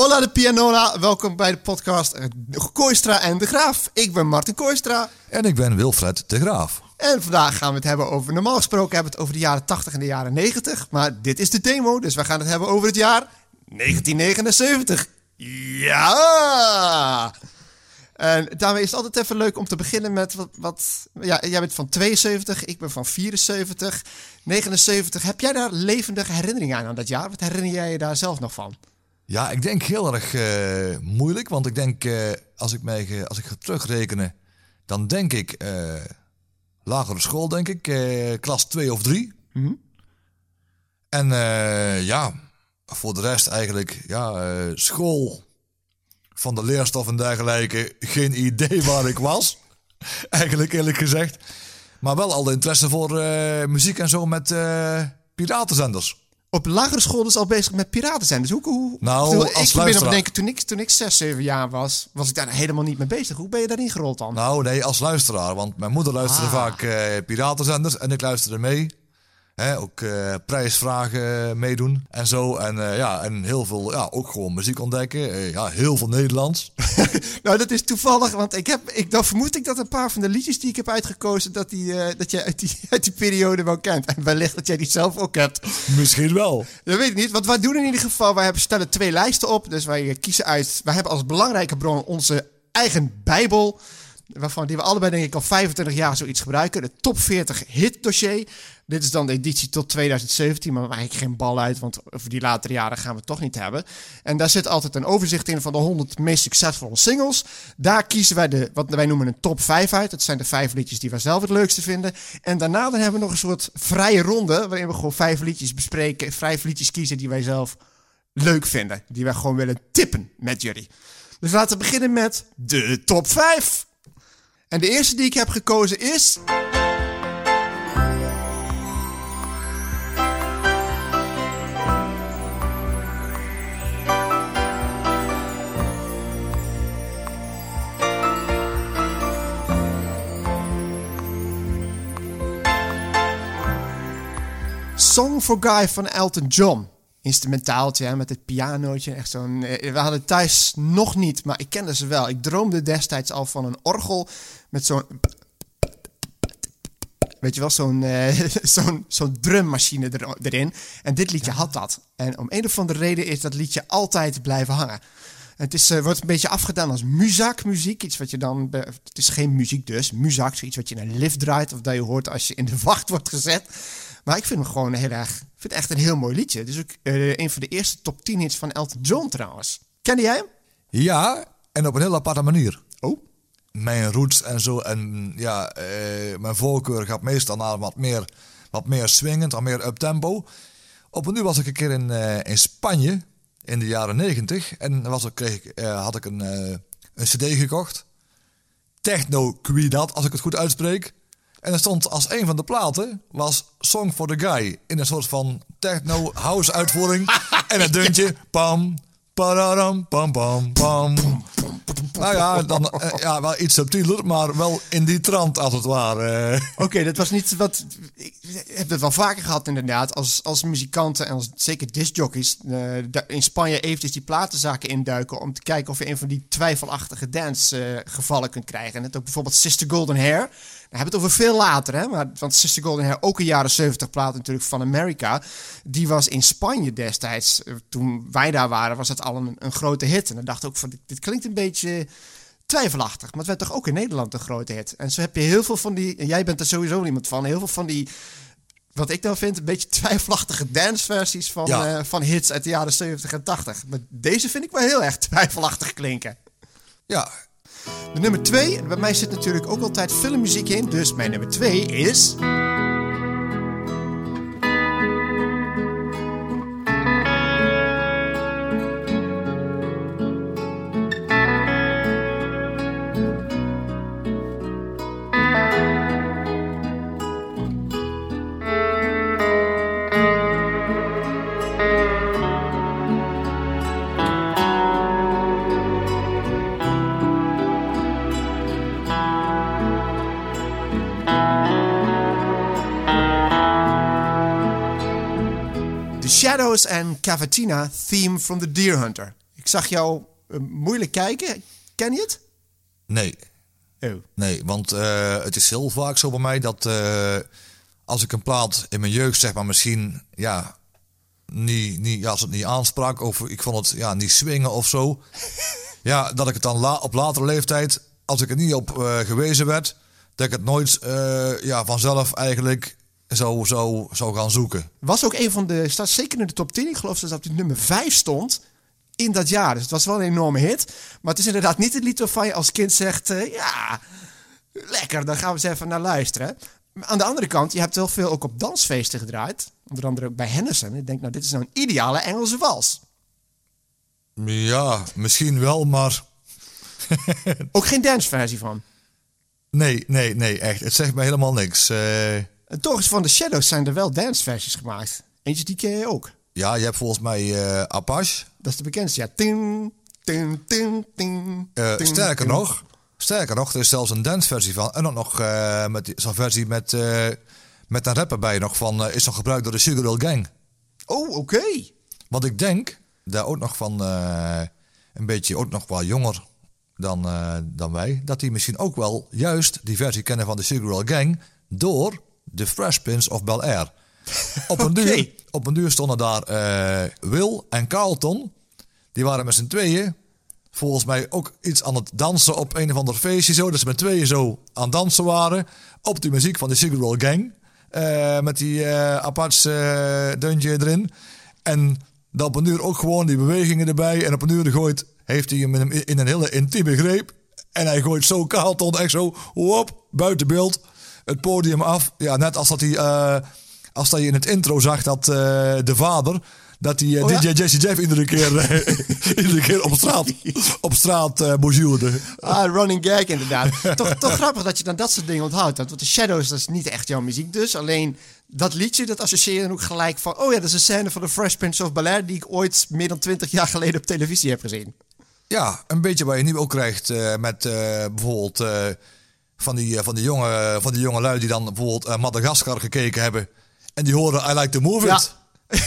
Hola de pianola, welkom bij de podcast Kooistra en de Graaf. Ik ben Martin Kooistra. En ik ben Wilfred de Graaf. En vandaag gaan we het hebben over, normaal gesproken hebben we het over de jaren 80 en de jaren 90. Maar dit is de demo, dus we gaan het hebben over het jaar 1979. Ja! En daarmee is het altijd even leuk om te beginnen met wat, wat. Ja, jij bent van 72, ik ben van 74. 79. Heb jij daar levendige herinneringen aan aan dat jaar? Wat herinner jij je daar zelf nog van? Ja, ik denk heel erg eh, moeilijk. Want ik denk, uh, als, ik mij, als ik ga terugrekenen, dan denk ik uh, lagere school, denk ik, klas 2 of 3. Mm -hmm. En ja, voor de rest eigenlijk, ja, school van de leerstof en dergelijke, geen idee waar ik was. eigenlijk eerlijk gezegd. Maar wel al de interesse voor muziek en zo met piratenzenders op lagere school dus al bezig met piraten zijn. Dus hoe, hoe nou, bedoel, als ik op denken, toen ik, toen ik 6, 7 jaar was, was ik daar helemaal niet mee bezig. Hoe ben je daarin gerold dan? Nou, nee, als luisteraar. Want mijn moeder luisterde ah. vaak uh, piratenzenders en ik luisterde mee. Hè, ook uh, prijsvragen meedoen en zo. En uh, ja, en heel veel, ja, ook gewoon muziek ontdekken. Uh, ja, heel veel Nederlands. nou, dat is toevallig, want ik heb, ik, dan vermoed ik dat een paar van de liedjes die ik heb uitgekozen, dat, die, dat jij uit die, uit die periode wel kent. En wellicht dat jij die zelf ook hebt. Misschien wel. Dat weet ik niet, want wij doen in ieder geval, wij hebben, stellen twee lijsten op. Dus wij kiezen uit, wij hebben als belangrijke bron onze eigen Bijbel waarvan die we allebei denk ik al 25 jaar zoiets gebruiken. De top 40 hit dossier. Dit is dan de editie tot 2017, maar eigenlijk geen bal uit, want over die latere jaren gaan we het toch niet hebben. En daar zit altijd een overzicht in van de 100 meest succesvolle singles. Daar kiezen wij de, wat wij noemen een top 5 uit. Dat zijn de vijf liedjes die wij zelf het leukste vinden. En daarna dan hebben we nog een soort vrije ronde, waarin we gewoon vijf liedjes bespreken, vijf liedjes kiezen die wij zelf leuk vinden. Die wij gewoon willen tippen met jullie. Dus laten we beginnen met de top 5. En de eerste die ik heb gekozen is. Song for Guy van Elton John. Instrumentaaltje hè, met het pianootje. Echt zo'n. Eh, we hadden thuis nog niet, maar ik kende ze wel. Ik droomde destijds al van een orgel met zo'n. Weet je wel, zo'n uh, zo'n zo'n drummachine er, erin. En dit liedje had dat. En om een of andere reden is dat liedje altijd blijven hangen. Het is, uh, wordt een beetje afgedaan als muziek. Iets wat je dan. Het is geen muziek dus. Muzak, zoiets wat je in een lift draait. Of dat je hoort als je in de wacht wordt gezet. Maar ik vind hem gewoon heel erg. Ik vind het echt een heel mooi liedje. Het is ook uh, een van de eerste top 10 hits van Elton John trouwens. Kende jij hem? Ja, en op een heel aparte manier. Oh? Mijn roots en zo. En ja, uh, mijn voorkeur gaat meestal naar wat meer, wat meer swingend, wat meer up-tempo. Op een nu was ik een keer in, uh, in Spanje in de jaren 90. En was ik, kreeg ik, had ik een, een cd gekocht. Techno Quidad, als ik het goed uitspreek. En er stond als een van de platen was Song for the Guy. In een soort van techno house uitvoering. en het deuntje pam, pararam, pam, pam, pam. Nou ja, dan, eh, ja, wel iets subtieler, maar wel in die trant als het ware. Oké, dat was niet wat... Ik heb het wel vaker gehad inderdaad, als, als muzikanten en als, zeker discjockeys... Uh, in Spanje eventjes die platenzaken induiken... om te kijken of je een van die twijfelachtige dance-gevallen uh, kunt krijgen. Net ook bijvoorbeeld Sister Golden Hair... We hebben het over veel later, hè? Maar, want Sister Golden Hair, ook een jaren 70 plaat natuurlijk van America. Die was in Spanje destijds, toen wij daar waren, was het al een, een grote hit. En dan dacht ik ook van, dit, dit klinkt een beetje twijfelachtig. Maar het werd toch ook in Nederland een grote hit. En zo heb je heel veel van die, en jij bent er sowieso iemand van, heel veel van die, wat ik dan vind, een beetje twijfelachtige danceversies van, uh, van hits uit de jaren 70 en 80. Maar deze vind ik wel heel erg twijfelachtig klinken. Ja. De nummer 2, bij mij zit natuurlijk ook altijd filmmuziek in, dus mijn nummer 2 is... and Cavatina theme from the Deer Hunter. Ik zag jou eh, moeilijk kijken. Ken je het? Nee, Oh. nee, want eh, het is heel vaak zo bij mij dat eh, als ik een plaat in mijn jeugd zeg maar misschien ja niet, niet ja, als het niet aansprak of ik vond het ja niet swingen of zo, ja dat ik het dan la op latere leeftijd als ik er niet op gewezen werd, dat ik het nooit ja vanzelf eigenlijk zou, zou, zou gaan zoeken. Was ook een van de, staat zeker in de top 10. Ik geloof dat het op nummer 5 stond in dat jaar. Dus het was wel een enorme hit. Maar het is inderdaad niet het lied waarvan je als kind zegt, eh, ja, lekker, daar gaan we eens even naar luisteren. Maar aan de andere kant, je hebt heel veel ook op dansfeesten gedraaid. Onder andere ook bij Henderson. Ik denk, nou, dit is nou een ideale Engelse wals. Ja, misschien wel, maar Ook geen danceversie van. nee, nee, nee, echt. Het zegt me helemaal niks. Eh, En toch is van de Shadows zijn er wel danceversies gemaakt. Eentje die ken je ook. ja, je hebt volgens mij eh, Apache. Dat is de bekendste. Ja, ting, ting, ting, ting, Eh, ting, sterker ting. nog, sterker nog, er is zelfs een danceversie van. En ook nog eh, met zo'n versie met, met een rapper bij nog van. is nog gebruikt door de Sugar Hill Gang. Oh, oké. Want ik denk daar ook nog van een beetje ook nog wel jonger dan, dan wij. Dat die misschien ook wel juist die versie kennen van de Sugar Hill Gang door de Fresh Prince of Bel Air. Op een, duur, op een duur stonden daar eh, Will en Carlton. Die waren met z'n tweeën. Volgens mij ook iets aan het dansen op een of ander feestje. Zo, dat ze met tweeën zo aan het dansen waren. Op die muziek van de Sugar Hill Gang. Eh, met die eh Apache deuntje erin. En dat op een uur ook gewoon die bewegingen erbij. En op een uur gooit, heeft hij hem in, een- hele intieme greep. En hij gooit zo Carlton echt zo, hop, buiten beeld. Het podium af. Ja, net als dat hij, eh, als dat je in het intro zag dat eh, de vader... Dat hij eh, Oh ja? DJ Jesse Jeff iedere keer, iedere keer op straat, op straat. Ah, running gag inderdaad. toch, toch grappig dat je dan dat soort dingen onthoudt. Want de Shadows, dat is niet echt jouw muziek dus. Alleen dat liedje, dat associeer je dan ook gelijk van... Oh ja, dat is een scène van de Fresh Prince of Bel-Air... die ik ooit meer dan twintig jaar geleden op televisie heb gezien. Ja, een beetje wat je nu ook krijgt met bijvoorbeeld van, die, eh, van, die jonge, van die jonge lui die dan bijvoorbeeld eh, Madagaskar gekeken hebben. En die horen I like to move Ja.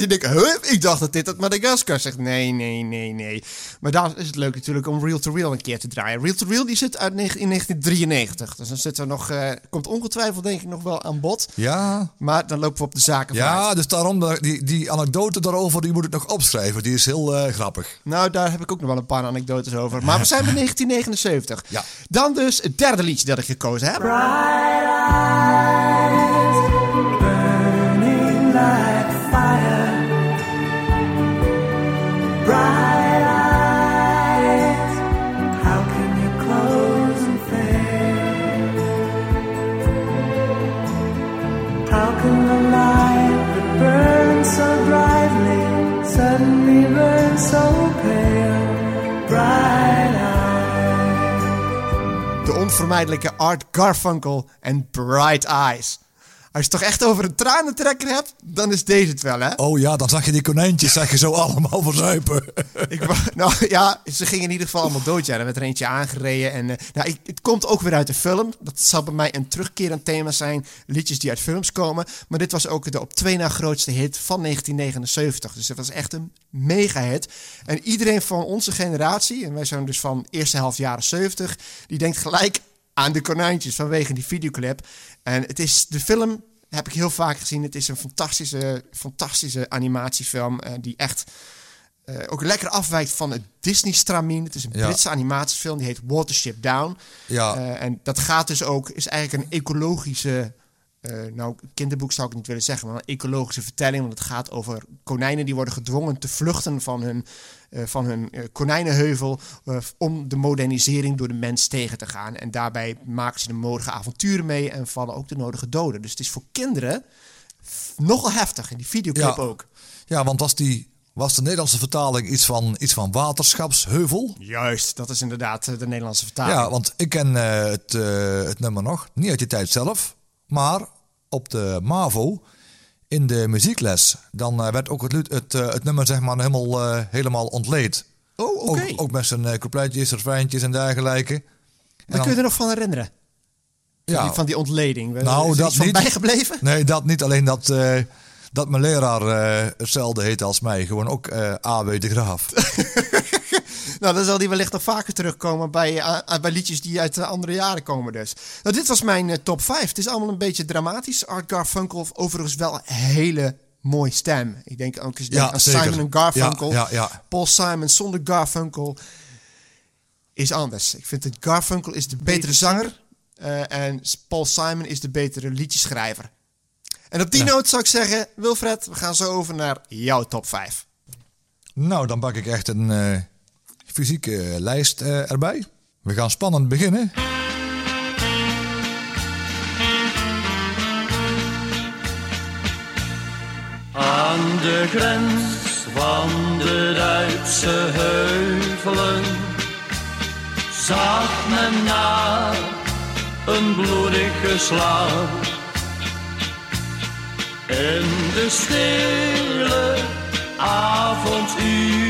huh? ik dacht dat dit uit Madagaskar zegt. Nee, nee, nee, nee. Maar daarom is het leuk natuurlijk om Real to Real een keer te draaien. Real to Real die zit uit in 1993. Dus dan zitten we nog, eh, komt ongetwijfeld denk ik nog wel aan bod. Ja, Maar dan lopen we op de zaken ja dus daarom, dat- die, die anekdote daarover, die moet ik nog opschrijven. Die is heel eh, grappig. Nou, daar heb ik ook nog wel een paar anekdotes over. Maar we zijn bij 1979. Ja. Dan dus het derde liedje dat ik gekozen heb. Onvermijdelijke Art Garfunkel en Bright Eyes. Als je het toch echt over een tranentrekker hebt, dan is deze het wel, hè? Oh ja, dan zag je die konijntjes zag je zo allemaal verzuipen. Ik, nou ja, ze gingen in ieder geval allemaal dood. Ja, er werd er eentje aangereden. En, eh, nou, ik, het komt ook weer uit de film. Dat zal bij mij een terugkerend thema zijn. Liedjes die uit films komen. Maar dit was ook de op twee na grootste hit van 1979. Dus het was echt een mega hit. En iedereen van onze generatie, en wij zijn dus van eerste helft jaren 70, die denkt gelijk aan de konijntjes vanwege die videoclip. En het is de film. Heb ik heel vaak gezien. Het is een fantastische, fantastische animatiefilm. eh, die echt eh, ook lekker afwijkt van het Disney-stramien. Het is een Ja. Britse animatiefilm, die heet Watership Down. Ja. Eh, en dat gaat dus ook, is eigenlijk een ecologische, eh, nou kinderboek zou ik niet willen zeggen, maar een ecologische vertelling. Want het gaat over konijnen die worden gedwongen te vluchten van hun, eh, van hun eh, konijnenheuvel om de modernisering door de mens tegen te gaan. En daarbij maken ze de nodige avonturen mee en vallen ook de nodige doden. Dus het is voor kinderen nogal heftig. En die videoclip Ja. ook. Ja, want was, die, was de Nederlandse vertaling iets van, iets van waterschapsheuvel? Juist, dat is inderdaad de Nederlandse vertaling. Ja, want ik ken het, het nummer nog. Niet uit die tijd zelf, maar op de MAVO in de muziekles. Dan eh, werd ook het, het, eh, het nummer zeg maar helemaal, eh, helemaal ontleed. Oh, oké. Ook, ook met zijn uh, coupletjes, refreintjes en dergelijke. En Daar kun je er nog van herinneren. Van, ja, die, van die ontleding. Nou, is er dat niet. bijgebleven? Nee, dat niet. Alleen dat, dat mijn leraar eh, hetzelfde heet als mij. Gewoon ook eh A.W. de Graaf. Nou, dan zal die wellicht nog vaker terugkomen bij, eh, bij liedjes die uit eh, andere jaren komen dus. Nou, dit was mijn top 5. Het is allemaal een beetje dramatisch. Art Garfunkel overigens wel een hele mooie stem. Ik denk ook eens Ja, aan zeker. Simon en Garfunkel. Ja, ja, ja. Paul Simon zonder Garfunkel is anders. Ik vind dat Garfunkel is de betere zanger eh, en Paul Simon is de betere liedjeschrijver. En op die Ja. noot zou ik zeggen, Wilfred, we gaan zo over naar jouw top 5. Nou, dan pak ik echt een eh, fysieke lijst eh, erbij. We gaan spannend beginnen. Aan de grens van de Duitse heuvelen zag men na een bloedige slag. In de stille avonduren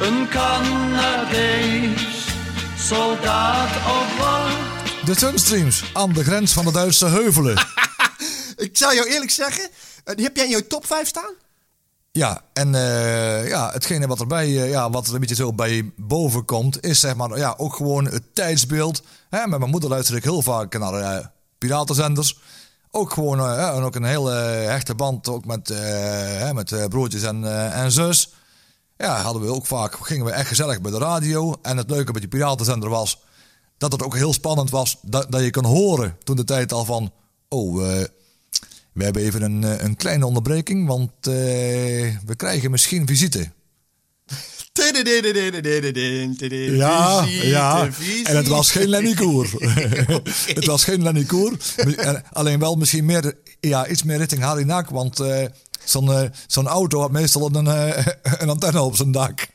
een Canadees soldaat op wacht. De Sunstreams aan de grens van de Duitse heuvelen. Ik zou jou eerlijk zeggen, eh, die heb jij in jouw top 5 staan? Ja, en eh, ja, hetgene wat erbij, eh, ja, wat er een beetje zo bij boven komt, is zeg maar, ja, ook gewoon het tijdsbeeld. Hè, met mijn moeder luister ik heel vaak naar eh, piratenzenders. Ook gewoon, eh, en ook een hele hechte band ook met, eh, met eh, broertjes en, en zus. Ja, hadden we ook vaak, gingen we echt gezellig bij de radio. En het leuke met die piratenzender was, dat het ook heel spannend was, dat, dat je kon horen toen de tijd al van, oh, we hebben even een, een kleine onderbreking, want we krijgen misschien visite. Ja, ja. En het was geen Lenny het was geen Lenny Alleen wel misschien meer, ja, iets meer richting Harry want eh, zo'n eh, auto had meestal een, eh, een antenne op zijn dak.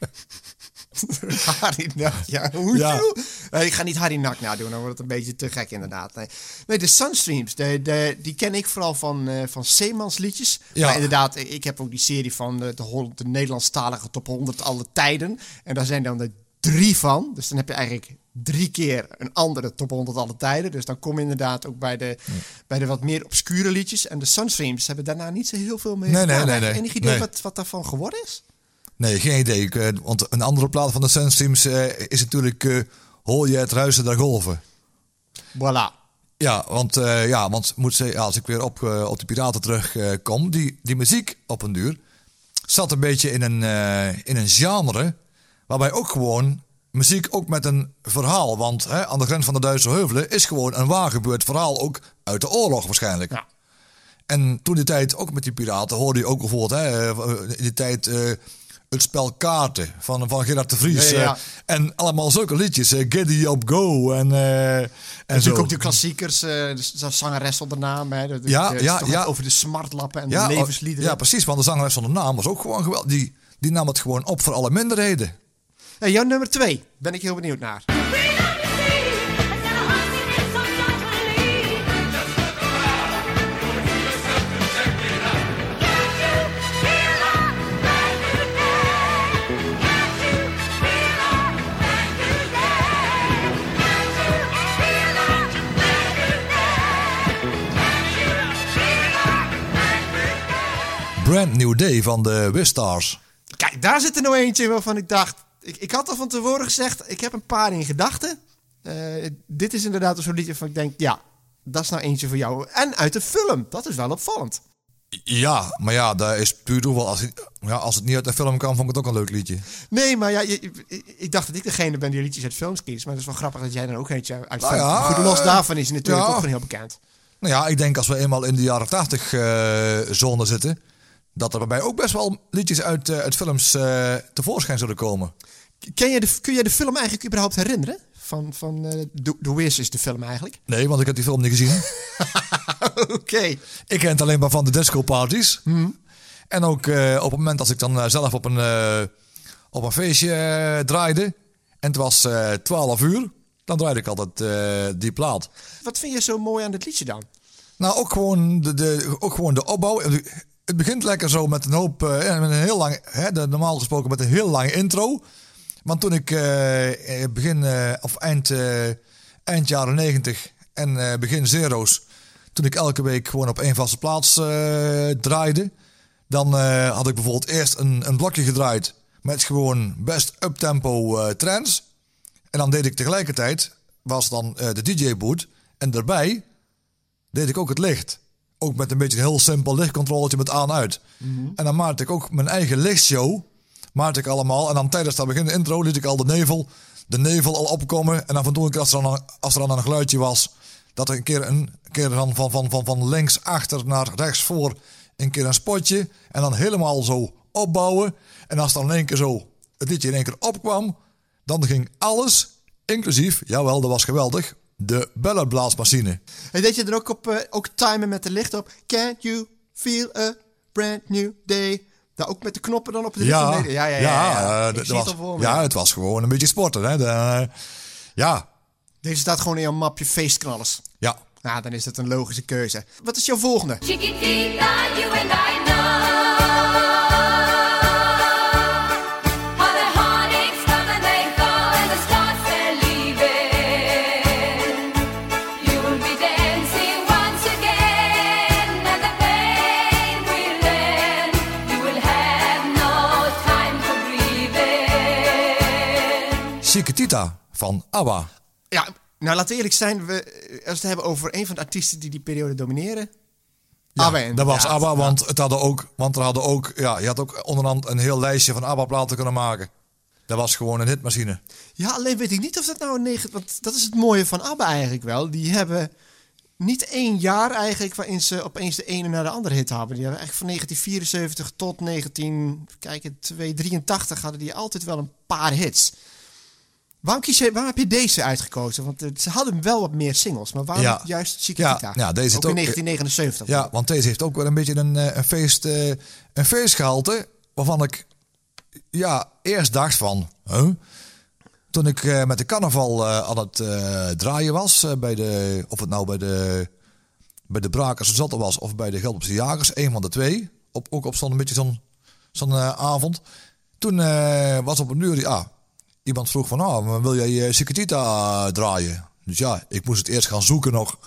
Harry Nak, ja. Hoe Ja. ja. Nee, ik ga niet Harry Nak nadoen, dan wordt het een beetje te gek inderdaad. Nee, nee de Sunstreams, de, de, die ken ik vooral van, eh van Zeemans liedjes. Ja. Maar inderdaad, ik heb ook die serie van de, de, de Nederlandstalige top 100 alle tijden. En daar zijn dan er drie van. Dus dan heb je eigenlijk drie keer een andere top 100 alle tijden. Dus dan kom je inderdaad ook bij de, bij de wat meer obscure liedjes. En de Sunstreams hebben daarna niet zo heel veel meer Nee, nee, nee, nee. Enig idee Nee. wat, wat daarvan geworden is? Nee, geen idee. Ik, eh, want een andere plaat van de Sunstreams eh is natuurlijk eh Hoor je het ruisen der golven. Voilà. Ja, want, ja, want moet ze, ja, als ik weer op, op de Piraten terugkom, kom, die, die muziek op een duur zat een beetje in een, in een genre waarbij ook gewoon muziek ook met een verhaal, want hè, aan de grens van de Duitse heuvelen is gewoon een waar gebeurd verhaal, ook uit de oorlog waarschijnlijk. Ja. En toen die tijd, ook met die piraten, hoorde je ook bijvoorbeeld hè, in die tijd het spel kaarten van, van Gerard de Vries. Ja, ja, ja. eh, en allemaal zulke liedjes, eh, Giddy Up Go en, eh en zo. Natuurlijk ook de klassiekers, eh, de zangeres onder naam. Hè, de, Ja, de- ja, ja. Over de smartlappen en de oh, levensliederen. Ja, precies, want de zangeres de naam was ook gewoon geweldig. Die, die nam het gewoon op voor alle minderheden. Hey, jouw nummer twee, ben ik heel benieuwd naar. Van de Wistars. Kijk, daar zit er nou eentje waarvan ik dacht... Ik, ik had al van tevoren gezegd, ik heb een paar in gedachten. Eh, dit is inderdaad zo'n liedje van ik denk, ja, dat is nou eentje voor jou. En uit de film, dat is wel opvallend. Ja, maar ja, dat is puur toeval. Als, ja, als het niet uit de film kan, vond ik het ook een leuk liedje. Nee, maar ja, je- ik dacht dat ik degene ben die liedjes uit films kiest. Maar het is wel grappig dat jij dan ook eentje uit Nou film. ja, Goed, los eh, daarvan is hij natuurlijk ja. ook gewoon heel bekend. Nou ja, ik denk als we eenmaal in de jaren 80 eh, zone zitten, dat er bij mij ook best wel liedjes uit, eh, uit films eh, tevoorschijn zullen komen. Ken je de, kun jij de film eigenlijk überhaupt herinneren? Van, van eh, The, The Wiz is de film eigenlijk. Nee, want ik heb die film niet gezien. Oké. ik ken het alleen maar van de disco parties. En ook op het moment als ik dan zelf op een, op een feestje draaide. En het was eh 12 uur. Dan draaide ik altijd die plaat. Wat vind je zo mooi aan dit liedje dan? Nou, ook gewoon de, de, ook gewoon de opbouw. Het begint lekker zo met een hoop, eh, met een heel lang, hè, normaal gesproken met een heel lange intro. Want toen ik eh, eh, begin, of eind, eind jaren 90 en begin zero's, toen ik elke week gewoon op één vaste plaats draaide, dan had ik bijvoorbeeld eerst een, een blokje gedraaid met gewoon best uptempo trends. En dan deed ik tegelijkertijd, was dan de DJ-boot. En daarbij deed ik ook het licht. Ook met een beetje een heel simpel lichtcontroletje met aan-uit. En dan maakte ik ook mijn eigen lichtshow. Maakte ik allemaal. En dan tijdens dat begin de intro liet ik al de nevel, de nevel al opkomen. En dan van toen als er dan, als er dan een geluidje was, dat er een keer een, een keer van, van, van, van, van links achter naar rechts voor een keer een spotje. En dan helemaal zo opbouwen. En als dan in één keer zo het liedje in één keer opkwam, dan ging alles, inclusief, jawel, dat was geweldig, de bellenblaasmachine. En deed je er ook op, eh, ook timen met de licht op? Can't you feel a brand new day? Daar ook met de knoppen dan op de Ja, licht? Ja, ja, ja. ja, ja. eh, Ik dat zie was, het al voor me. ja, het was gewoon een beetje sporten. Hè? De, eh, ja, Deze staat gewoon in jouw mapje feestknallers. ja. Nou, dan is dat een logische keuze. Wat is jouw volgende? Chiquitita, you and I van ABBA. Ja, nou laten we eerlijk zijn. We, als we het hebben over een van de artiesten die die periode domineren. Ja, ABBA dat was. ABBA, want, het hadden ook, want er hadden ook, ja, je had ook onderhand een heel lijstje van ABBA-platen kunnen maken. Dat was gewoon een hitmachine. Ja, alleen weet ik niet of dat nou een negen... Want dat is het mooie van ABBA eigenlijk wel. Die hebben niet één jaar eigenlijk waarin ze opeens de ene naar de andere hit hebben. Die hebben eigenlijk van 1974 tot 19... Kijken, 283 hadden die altijd wel een paar hits. Waarom, kies je, waarom heb je deze uitgekozen? Want eh, ze hadden wel wat meer singles. Maar waarom Ja. juist Chiquitita? Ja, ja, deze ook het in ook- 1979. Ja, want deze heeft ook wel een beetje een, eh, een, feest, eh, een feestgehalte. Waarvan ik ja, eerst dacht van... Huh? Toen ik eh, met de carnaval eh, aan het eh, draaien was... eh, bij de, of het nou bij de, bij de Brakers Zotte was... of bij de Gelderse Jagers, een van de twee. Op, ook op zo'n een beetje zo'n zo'n eh, avond. Toen eh, was op een uur... Ja, iemand vroeg van... Ah, wil jij uh, Secretita draaien? Dus ja, ik moest het eerst gaan zoeken nog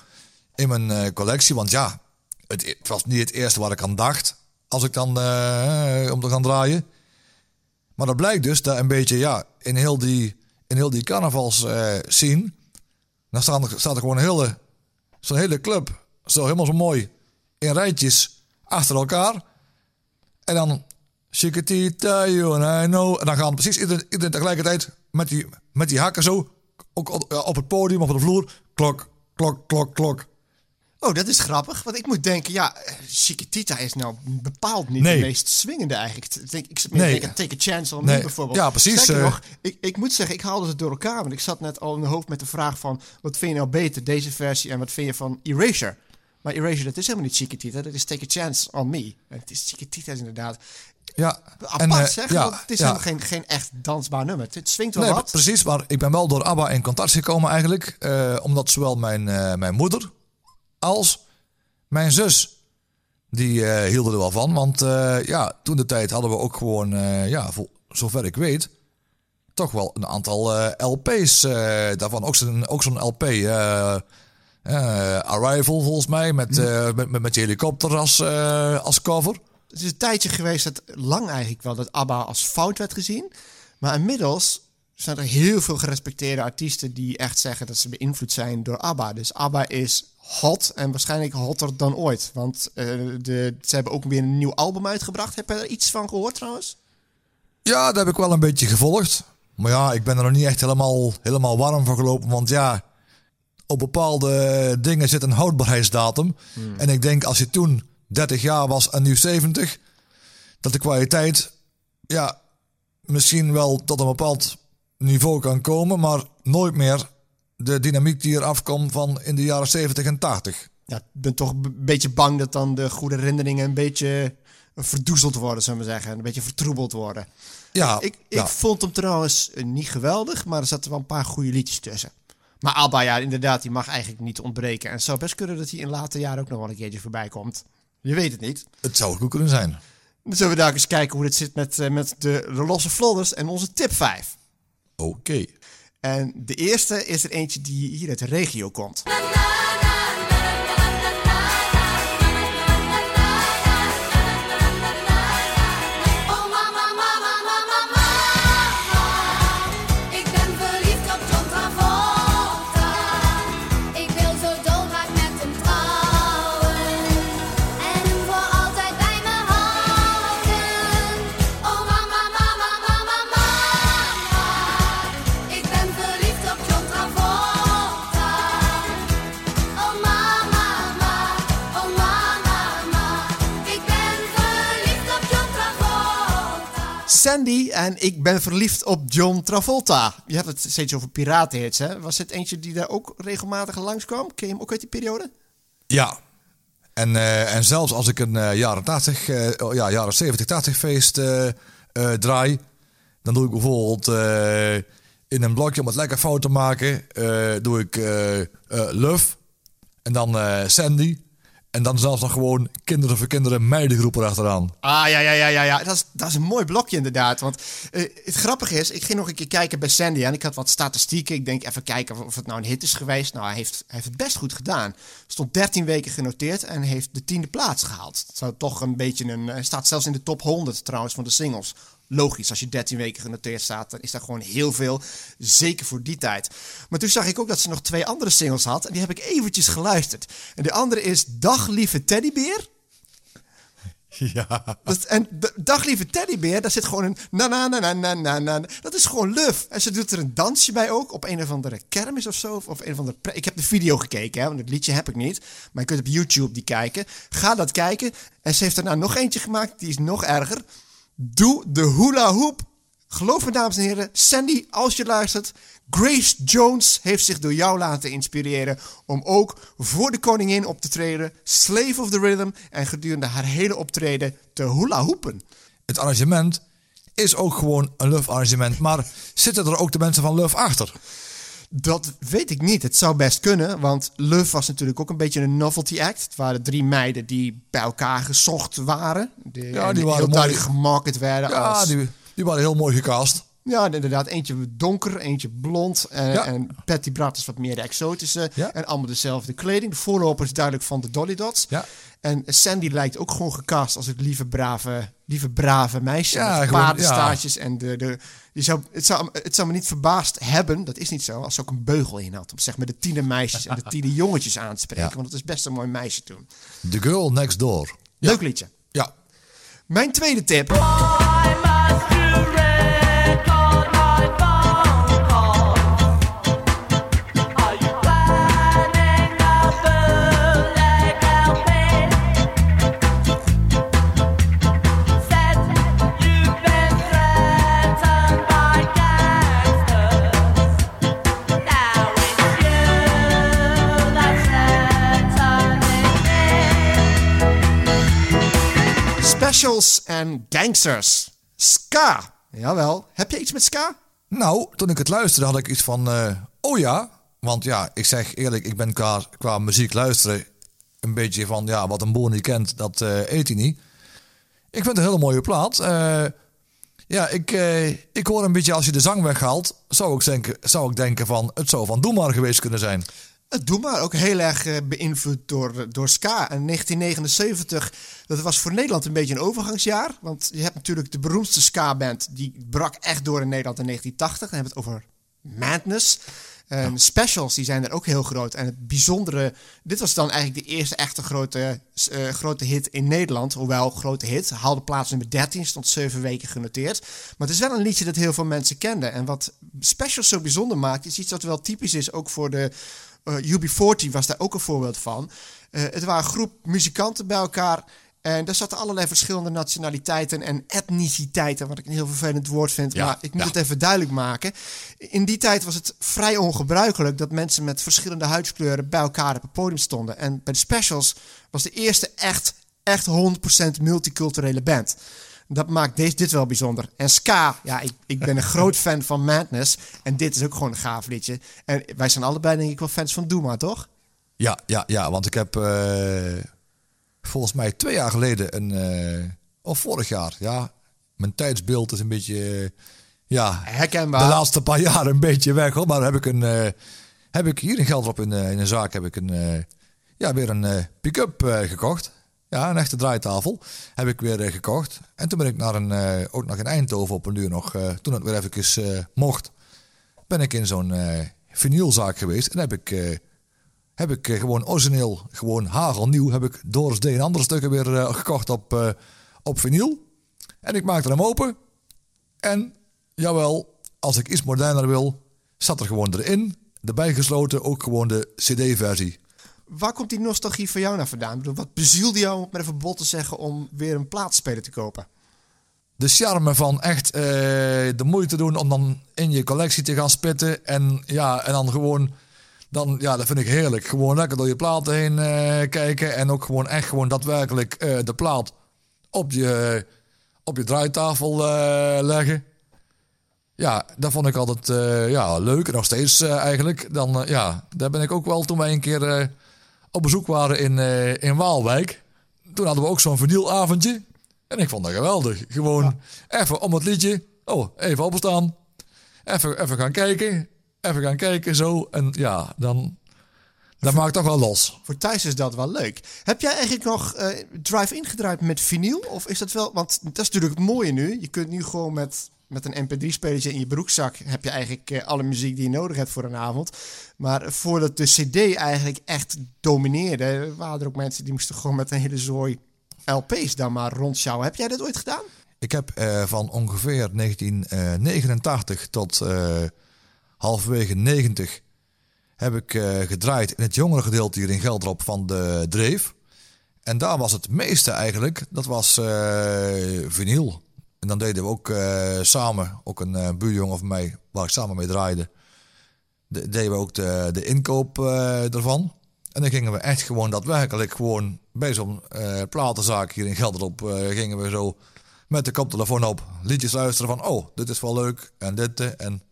in mijn eh, collectie. Want ja, het, het was niet het eerste waar ik aan dacht. Als ik dan eh, om te gaan draaien. Maar dat blijkt dus dat een beetje, ja, in heel die, in heel die carnavals eh scene. Dan staat er, staat er gewoon een hele, zo'n hele club. Zo helemaal zo mooi. In rijtjes achter elkaar. En dan Chiquitita, you and I know. En dan gaan precies iedereen, iedereen tegelijkertijd met die, met die hakken zo. Ook op, op het podium of op de vloer. Klok, klok, klok, klok. Oh, dat is grappig. Want ik moet denken, ja, Chiquitita is nou bepaald niet Nee. de meest swingende eigenlijk. Ik denk, ik zit meer Nee. Take a Chance on Nee. Me bijvoorbeeld. Ja, precies, eh. nog, ik, ik moet zeggen, ik haalde het door elkaar. Want ik zat net al in mijn hoofd met de vraag van... wat vind je nou beter, deze versie en wat vind je van Erasure? Maar Erasure, dat is helemaal niet Chiquitita. Dat is Take a Chance on Me. Het is Chiquitita is inderdaad Ja, apart, eh, zeg. ja, want het is ja. helemaal geen, geen echt dansbaar nummer. Het swingt wel Nee, wat. precies. Maar ik ben wel door ABBA in contact gekomen eigenlijk. eh, omdat zowel mijn, eh, mijn moeder als mijn zus... die hielden er wel van. Want ja, toen de tijd hadden we ook gewoon... ja, voor zover ik weet... toch wel een aantal LP's daarvan. Ook zo'n, ook zo'n LP... Arrival volgens mij, met, eh, met, met, met die helikopter als, als cover. Het is een tijdje geweest dat lang eigenlijk wel dat ABBA als fout werd gezien. Maar inmiddels zijn er heel veel gerespecteerde artiesten die echt zeggen dat ze beïnvloed zijn door ABBA. Dus ABBA is hot en waarschijnlijk hotter dan ooit. Want eh, de, ze hebben ook weer een nieuw album uitgebracht. Heb je er iets van gehoord trouwens? Ja, dat heb ik wel een beetje gevolgd. Maar ja, ik ben er nog niet echt helemaal, helemaal warm voor gelopen. Want ja, op bepaalde dingen zit een houdbaarheidsdatum. En ik denk als je toen 30 jaar was en nu 70, dat de kwaliteit ja, misschien wel tot een bepaald niveau kan komen, maar nooit meer de dynamiek die er afkomt van in de jaren 70 en 80. Ja, ik ben toch een beetje bang dat dan de goede herinneringen een beetje verdoezeld worden, zullen we zeggen. Een beetje vertroebeld worden. Ja, Ik, ik ja. vond hem trouwens eh, niet geweldig, maar er zaten wel een paar goede liedjes tussen. Maar Abba, ja, inderdaad, die mag eigenlijk niet ontbreken. En het zou best kunnen dat hij in later jaren ook nog wel een keertje voorbij komt. Je weet het niet. het zou goed kunnen zijn. Dan zullen we daar eens kijken hoe het zit met, eh, met de, de losse vlodders en onze tip 5. Oké. En de eerste is er eentje die hier uit de regio komt. Na, Sandy en ik ben verliefd op John Travolta. Je hebt het steeds over piratenhits, hè? Was het eentje die daar ook regelmatig langskwam? Ken je hem ook uit die periode? Ja. En, eh, en zelfs als ik een eh, jaren 80, eh, ja, jaren 70, 80 feest draai, dan doe ik bijvoorbeeld in een blokje om het lekker fout te maken, doe ik Love en dan Sandy. En dan zelfs nog gewoon kinderen voor kinderen meidengroepen achteraan. Ah, ja, ja, ja, ja. ja. Dat, is, dat is een mooi blokje inderdaad. Want eh, het grappige is, ik ging nog een keer kijken bij Sandy en ik had wat statistieken. Ik denk even kijken of, het nou een hit is geweest. Nou, hij heeft, heeft het best goed gedaan. Stond 13 weken genoteerd en heeft de tiende plaats gehaald. Het zou toch een beetje een... Hij staat zelfs in de top 100 trouwens van de singles. Logisch, als je 13 weken genoteerd staat, dan is dat gewoon heel veel. Zeker voor die tijd. Maar toen zag ik ook dat ze nog twee andere singles had. En die heb ik eventjes geluisterd. En de andere is Dag Lieve Teddybeer. Ja. Dat, en Dag Lieve Teddybeer, daar zit gewoon een na na na na na na na. Dat is gewoon luf. En ze doet er een dansje bij ook, op een of andere kermis of zo. Of een of andere ik heb de video gekeken, hè, want het liedje heb ik niet. Maar je kunt op YouTube die kijken. Ga dat kijken. En ze heeft er nou nog eentje gemaakt, die is nog erger. Doe de hula hoop. Geloof me, dames en heren, Sandy, als je luistert, Grace Jones heeft zich door jou laten inspireren om ook voor de koningin op te treden, Slave of the Rhythm, en gedurende haar hele optreden te hula hoepen. Het arrangement is ook gewoon een Love arrangement. Maar zitten er ook de mensen van Love achter? Dat weet ik niet. Het zou best kunnen, want Love was natuurlijk ook een beetje een novelty act. Het waren drie meiden die bij elkaar gezocht waren. Die, Ja, die waren heel mooi. duidelijk gemarket werden Ja, als... die, die waren heel mooi gecast. Ja, inderdaad. Eentje donker, eentje blond. En, Ja. en Patty Brat is wat meer de exotische. Ja. En allemaal dezelfde kleding. De voorloper is duidelijk van de Dolly Dots. Ja. En Sandy lijkt ook gewoon gecast als het lieve brave, lieve brave meisje. Ja, met gewoon, paardenstaartjes en de... de je zou, het, zou, het zou me niet verbaasd hebben, dat is niet zo, als ze ook een beugel in had. Om zeg maar de tiener meisjes en de tiener jongetjes aan te spreken. Ja. Want dat is best een mooi meisje toen. The Girl Next Door. Leuk liedje. Ja. Mijn tweede tip. Specials en gangsters. Ska. Jawel. Heb je iets met ska? Nou, toen ik het luisterde had ik iets van... eh, oh ja, want ja, ik zeg eerlijk, ik ben qua, muziek luisteren... een beetje van, ja, wat een boer niet kent, dat eh, eet hij niet. Ik vind het een hele mooie plaat. Eh, ja, ik, ik hoor een beetje als je de zang weghaalt... zou ik denken, zou ik denken van, het zou van Doe maar geweest kunnen zijn. Doe maar ook heel erg eh, beïnvloed door, door ska. En 1979, dat was voor Nederland een beetje een overgangsjaar. Want je hebt natuurlijk de beroemdste ska-band. Die brak echt door in Nederland in 1980. Dan hebben we het over Madness. En Specials, die zijn er ook heel groot. En het bijzondere, dit was dan eigenlijk de eerste echte grote, eh, grote hit in Nederland. Hoewel, grote hit. Haalde plaats nummer 13, stond zeven weken genoteerd. Maar het is wel een liedje dat heel veel mensen kenden. En wat Specials zo bijzonder maakt, is iets dat wel typisch is ook voor de... eh, UB40 was daar ook een voorbeeld van. Eh, het waren een groep muzikanten bij elkaar. En daar zaten allerlei verschillende nationaliteiten en etniciteiten. Wat ik een heel vervelend woord vind. Ja, maar ik moet ja. het even duidelijk maken. In die tijd was het vrij ongebruikelijk dat mensen met verschillende huidskleuren bij elkaar op het podium stonden. En bij de specials was de eerste echt, echt 100% multiculturele band. Dat maakt deze, dit wel bijzonder. En ska, ja, ik, ik ben een groot fan van Madness. En dit is ook gewoon een gaaf liedje. En wij zijn allebei denk ik wel fans van Doema, toch? Ja, ja, ja, want ik heb eh, volgens mij twee jaar geleden een, eh, of vorig jaar, ja, mijn tijdsbeeld is een beetje, eh, ja, Herkenbaar. de laatste paar jaar een beetje weg hoor. Maar heb ik een, eh, heb ik hier in Geldrop in, in een zaak heb ik een, ja, weer een pick-up gekocht. Ja, een echte draaitafel heb ik weer gekocht. En toen ben ik naar een, ook nog in Eindhoven op een duur nog, toen het weer even mocht, ben ik in zo'n vinylzaak geweest en heb ik heb ik eh, gewoon origineel, gewoon hagelnieuw, heb ik Doris D en andere stukken weer eh, gekocht op, eh, op vinyl. En ik maakte hem open. En jawel, als ik iets moderner wil, zat er gewoon erin, erbij gesloten, ook gewoon de cd-versie. Waar komt die nostalgie van jou naar vandaan? Ik bedoel, wat bezielde jou, om maar even bot te zeggen, om weer een plaatspeler te kopen? de charme van echt de moeite doen om dan in je collectie te gaan spitten. En ja, en dan gewoon, dan, ja, dat vind ik heerlijk. Gewoon lekker door je platen heen eh, kijken. En ook gewoon echt gewoon daadwerkelijk eh, de plaat op je, op je draaitafel eh, leggen. Ja, dat vond ik altijd ja, leuk. En nog steeds eigenlijk. Dan, ja, daar ben ik ook wel toen wij een keer op bezoek waren in, in Waalwijk. Toen hadden we ook zo'n vernielavondje. En ik vond dat geweldig. Gewoon even om het liedje. Oh, even opstaan. Even, even gaan kijken. Even gaan kijken zo. En ja, dan... Dat maakt toch wel los. Voor thuis is dat wel leuk. Heb jij eigenlijk nog eh, drive-in gedraaid met vinyl? Of is dat wel... Want dat is natuurlijk het mooie nu. Je kunt nu gewoon met, met een mp3-spelertje in je broekzak... heb je eigenlijk eh, alle muziek die je nodig hebt voor een avond. Maar voordat de cd eigenlijk echt domineerde... waren er ook mensen die moesten gewoon met een hele zooi LP's dan maar rondsjouwen. Heb jij dat ooit gedaan? Ik heb eh, van ongeveer 1989 tot halverwege 90 heb ik eh, gedraaid in het jongere gedeelte hier in Gelderop van de Dreef. En daar was het meeste eigenlijk, dat was eh vinyl. En dan deden we ook eh, samen, ook een buurjongen van mij, waar ik samen mee draaide, de, deden we ook de, inkoop ervan. En dan gingen we echt gewoon daadwerkelijk gewoon bij zo'n platenzaak hier in Gelderop gingen we zo met de koptelefoon op liedjes luisteren van oh, dit is wel leuk en dit en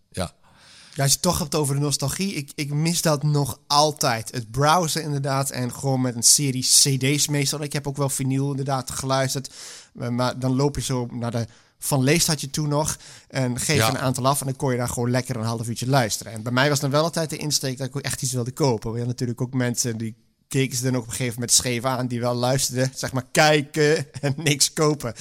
ja. Als je het toch hebt over de nostalgie, ik, ik mis dat nog altijd. Het browsen inderdaad en gewoon met een serie cd's meestal. Ik heb ook wel vinyl inderdaad geluisterd. Maar, maar dan loop je zo naar de Van Leest had je toen nog. En geef Ja. een aantal af en dan kon je daar gewoon lekker een half uurtje luisteren. En bij mij was dan wel altijd de insteek dat ik echt iets wilde kopen. We hadden natuurlijk ook mensen die keken ze dan ook op een gegeven moment scheef aan. Die wel luisterden, zeg maar kijken en niks kopen.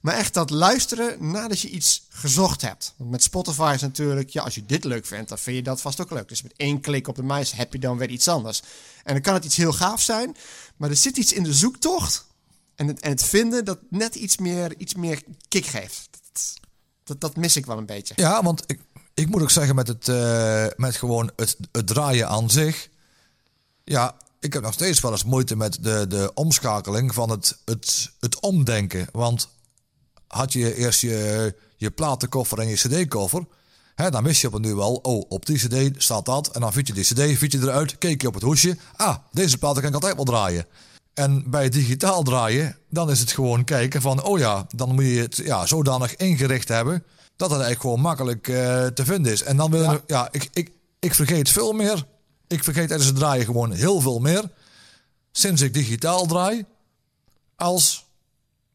Maar echt dat luisteren nadat je iets gezocht hebt. Met Spotify is natuurlijk, ja, als je dit leuk vindt, dan vind je dat vast ook leuk. Dus met één klik op de muis heb je dan weer iets anders. En dan kan het iets heel gaaf zijn, maar er zit iets in de zoektocht en het, en het vinden dat net iets meer, iets meer kick geeft. Dat, dat, dat mis ik wel een beetje. Ja, want ik, ik moet ook zeggen met, het, eh, met gewoon het, het draaien aan zich. Ja, ik heb nog steeds wel eens moeite met de, de omschakeling van het, het, het omdenken. Want had je eerst je, je platenkoffer en je cd-koffer... Hè, dan wist je op een nu wel, oh, op die cd staat dat. En dan vind je die cd, vind je eruit, keek je op het hoesje. Ah, deze platen kan ik altijd wel draaien. En bij digitaal draaien, dan is het gewoon kijken van, oh ja, dan moet je het ja, zodanig ingericht hebben dat het eigenlijk gewoon makkelijk eh, te vinden is. En dan wil je, ja, ik, ik, ik vergeet veel meer. Ik vergeet tijdens het draaien gewoon heel veel meer. Sinds ik digitaal draai, als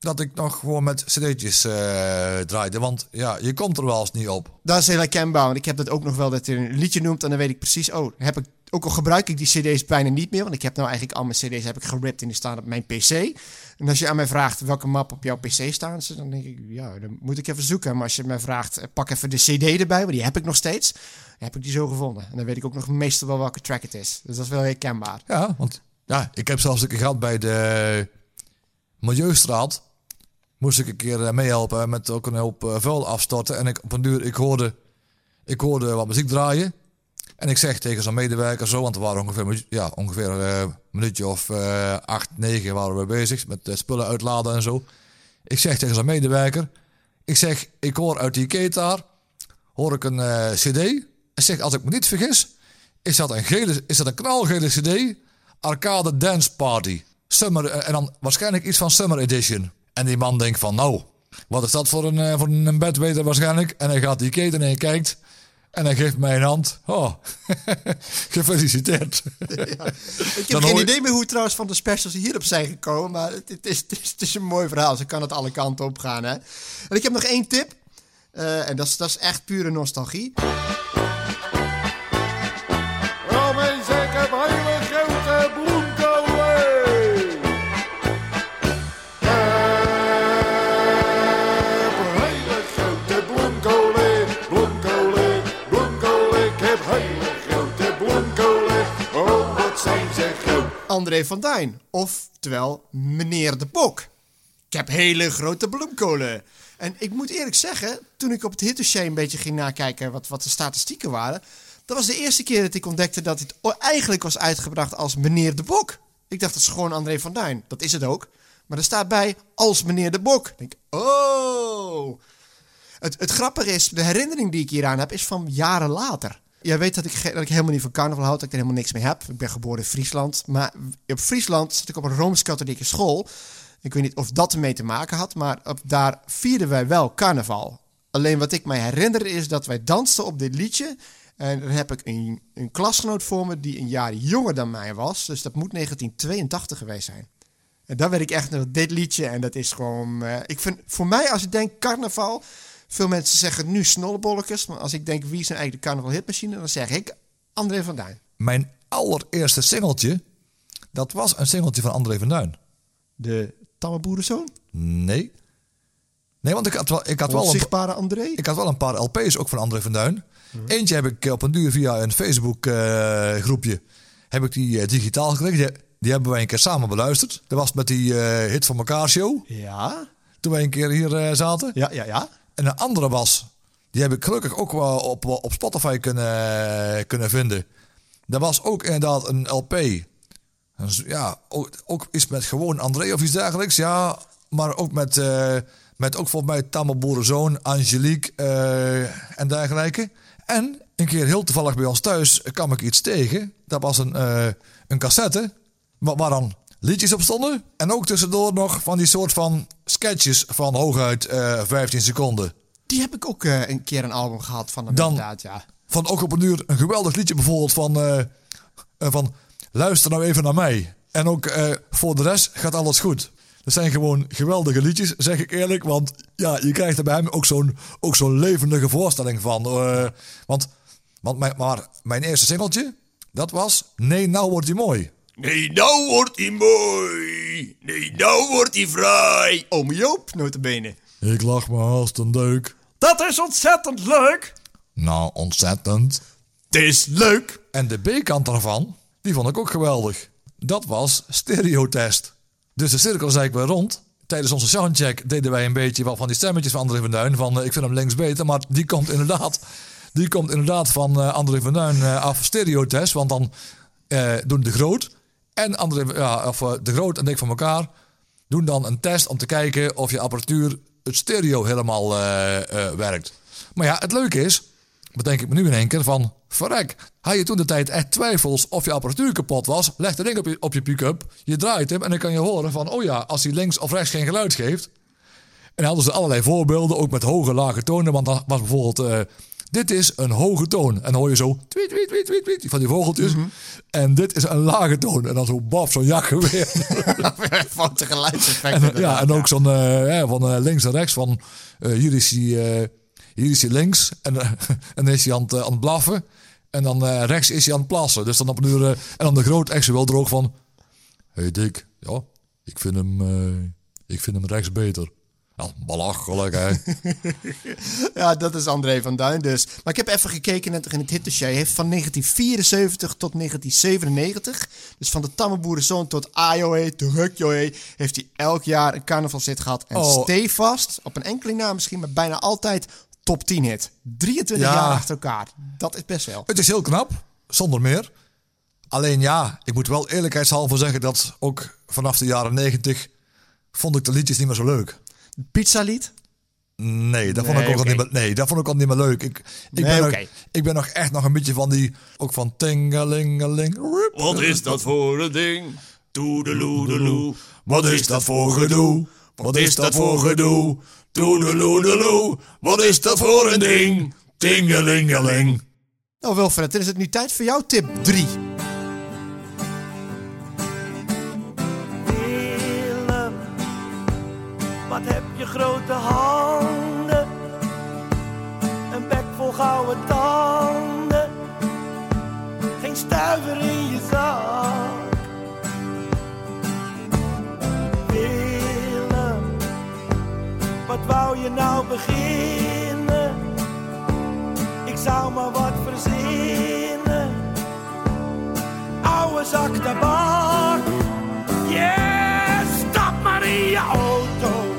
dat ik nog gewoon met cd'tjes eh draaide. Want ja, je komt er wel eens niet op. Dat is heel herkenbaar, want ik heb dat ook nog wel dat je een liedje noemt en dan weet ik precies, oh, heb ik, ook al gebruik ik die cd's bijna niet meer, want ik heb nou eigenlijk al mijn cd's heb ik geript en die staan op mijn pc. En als je aan mij vraagt welke map op jouw pc staan, ze, dan denk ik, ja, dan moet ik even zoeken. Maar als je mij vraagt, eh, pak even de cd erbij, want die heb ik nog steeds, dan heb ik die zo gevonden. En dan weet ik ook nog meestal wel welke track het is. Dus dat is wel herkenbaar. Ja, want ja, ik heb zelfs een keer gehad bij de Milieustraat. Moest ik een keer eh, meehelpen met ook een hoop eh, vuil afstorten. En ik, op een duur, ik hoorde, ik hoorde wat muziek draaien. En ik zeg tegen zo'n medewerker zo, want er waren ongeveer, ja, ongeveer eh, een minuutje of acht, negen waren we bezig met spullen uitladen en zo. Ik zeg tegen zo'n medewerker, ik zeg, ik hoor uit die ketaar, hoor ik een cd. En zeg, als ik me niet vergis, is dat een, gele, is dat een knalgele cd, Arcade Dance Party. Summer, en dan waarschijnlijk iets van Summer Edition. En die man denkt van, nou, wat is dat voor een, eh, voor een bedweter waarschijnlijk? En hij gaat die keten en hij kijkt. En hij geeft mij een hand. Oh, gefeliciteerd. Ik heb Dan geen hoor idee meer hoe trouwens van de specials hierop zijn gekomen. Maar het, het is, het, is, het is een mooi verhaal. Ze kan het alle kanten op gaan. Hè? En ik heb nog één tip. Eh, en dat is, dat is echt pure nostalgie. André van Duin. Oftewel meneer de Bok. Ik heb hele grote bloemkolen. En ik moet eerlijk zeggen, toen ik op het hitdossier een beetje ging nakijken wat, wat de statistieken waren. Dat was de eerste keer dat ik ontdekte dat o- eigenlijk was uitgebracht als meneer de Bok. Ik dacht, dat is gewoon André van Duin. Dat is het ook. Maar er staat bij als meneer de Bok. Ik denk, oh. Het, het grappige is, de herinnering die ik hieraan heb, is van jaren later. Jij weet dat ik, dat ik helemaal niet van carnaval houd, dat ik er helemaal niks mee heb. Ik ben geboren in Friesland. Maar op Friesland zat ik op een Rooms-Katholieke school. Ik weet niet of dat ermee te maken had, maar op, daar vierden wij wel carnaval. Alleen wat ik mij herinner is dat wij dansten op dit liedje. En dan heb ik een, een klasgenoot voor me die een jaar jonger dan mij was. Dus dat moet 1982 geweest zijn. En dan weet ik echt nog dit liedje. En dat is gewoon. eh, ik vind voor mij, als ik denk carnaval. Veel mensen zeggen nu snollebolletjes. Maar als ik denk wie is nou eigenlijk de carnaval hitmachine. Dan zeg ik André van Duin. Mijn allereerste singeltje, dat was een singeltje van André van Duin. De tamme boerenzoon. Nee. Nee, want ik had wel, ik had wel, een, André. ik had wel een paar LP's ook van André van Duin. Eentje heb ik op een duur via een Facebook eh, groepje heb ik die eh, digitaal gekregen. Die, die hebben wij een keer samen beluisterd. Dat was met die eh, Hit van elkaar show. Ja. Toen wij een keer hier eh, zaten. Ja, ja, ja. En een andere was, die heb ik gelukkig ook wel op, op Spotify kunnen, kunnen vinden. Dat was ook inderdaad een LP. Ja, ook, ook iets met gewoon André of iets dergelijks. Ja, maar ook met, eh, met ook volgens mij Tamme Boerenzoon, Angelique eh, en dergelijke. En een keer heel toevallig bij ons thuis kwam ik iets tegen. Dat was een, eh, een cassette waar, waar dan liedjes op stonden. En ook tussendoor nog van die soort van sketches van hooguit eh 15 seconden. Die heb ik ook eh, een keer een album gehad van hem Dan- inderdaad, ja. Van ook op een uur een geweldig liedje bijvoorbeeld van, eh, van luister nou even naar mij. En ook voor de rest gaat alles goed. Dat zijn gewoon geweldige liedjes, zeg ik eerlijk. Want ja, je krijgt er bij hem ook zo'n ook zo'n levendige voorstelling van. want want mijn, maar mijn eerste singeltje, dat was Nee, nou wordt hij mooi. Nee, nou wordt hij mooi. Nee, nou wordt hij vrij. Ome Joop, notabene. Ik lach me haast een deuk. Dat is ontzettend leuk. Nou, ontzettend. Het is leuk. En de B-kant daarvan, die vond ik ook geweldig. Dat was stereotest. Dus de cirkel zei ik weer rond. Tijdens onze soundcheck deden wij een beetje wat van die stemmetjes van André van Duin. Van eh, ik vind hem links beter, maar die komt inderdaad, die komt inderdaad van eh, André van Duin eh, af stereotest. Want dan eh, doen de Groot en André, ja, of, eh, de Groot en ik van elkaar doen dan een test om te kijken of je apparatuur het stereo helemaal eh, eh, werkt. Maar ja, het leuke is, bedenk ik me nu in één keer van... Verrek, had je toen de tijd echt twijfels of je apparatuur kapot was... leg de ding op je, op je pick-up, je draait hem en dan kan je horen van... oh ja, als hij links of rechts geen geluid geeft... En dan hadden ze allerlei voorbeelden, ook met hoge, lage tonen. Want dan was bijvoorbeeld, dit is een hoge toon. En dan hoor je zo, tweet, tweet, tweet, tweet, tweet, van die vogeltjes. En dit is een lage toon. En dan zo, baf, zo'n. Foute geluidseffecten. En, ja, en ook zo'n eh, van eh, links en rechts. Van eh, hier, is hij, hier is hij links. En, en dan is hij aan het, aan het blaffen. En dan rechts is hij aan het plassen. Dus dan op een uur. en dan de groot echt wel droog van. Hé hey Dick, ja, ik vind hem, ik vind hem rechts beter. Ja, belachelijk hè. Ja, dat is André van Duin dus. Maar ik heb even gekeken net in het hitdossier. Hij heeft van 1974 tot 1997, dus van de tamme boerenzoon tot Ajoe, terug Joe, heeft hij elk jaar een carnavalshit gehad. En Oh. stevast, op een enkeling na misschien, maar bijna altijd top 10 hit. 23 Ja. jaar achter elkaar. Dat is best wel. Het is heel knap, zonder meer. Alleen ja, ik moet wel eerlijkheidshalve zeggen dat ook vanaf de jaren negentig vond ik de liedjes niet meer zo leuk. Pizza lied? Nee, dat vond Nee, ik ook al niet meer, nee, dat vond ik al niet meer leuk. Ik, ik, Nee, ben nog, ik ben nog echt nog een beetje van die, ook van tingelingeling. Wat is dat voor een ding? Toedeloedeloe. Wat is dat voor gedoe? Wat is dat voor gedoe? Toedeloedeloe. Wat is dat voor een ding? Tingelingeling. Nou Wilfred, dan is het nu tijd voor jouw tip 3. In je zak. Willem, wat wou je nou beginnen? Ik zou maar wat verzinnen. Oude zak tabak. Yeah, stap maar in je auto.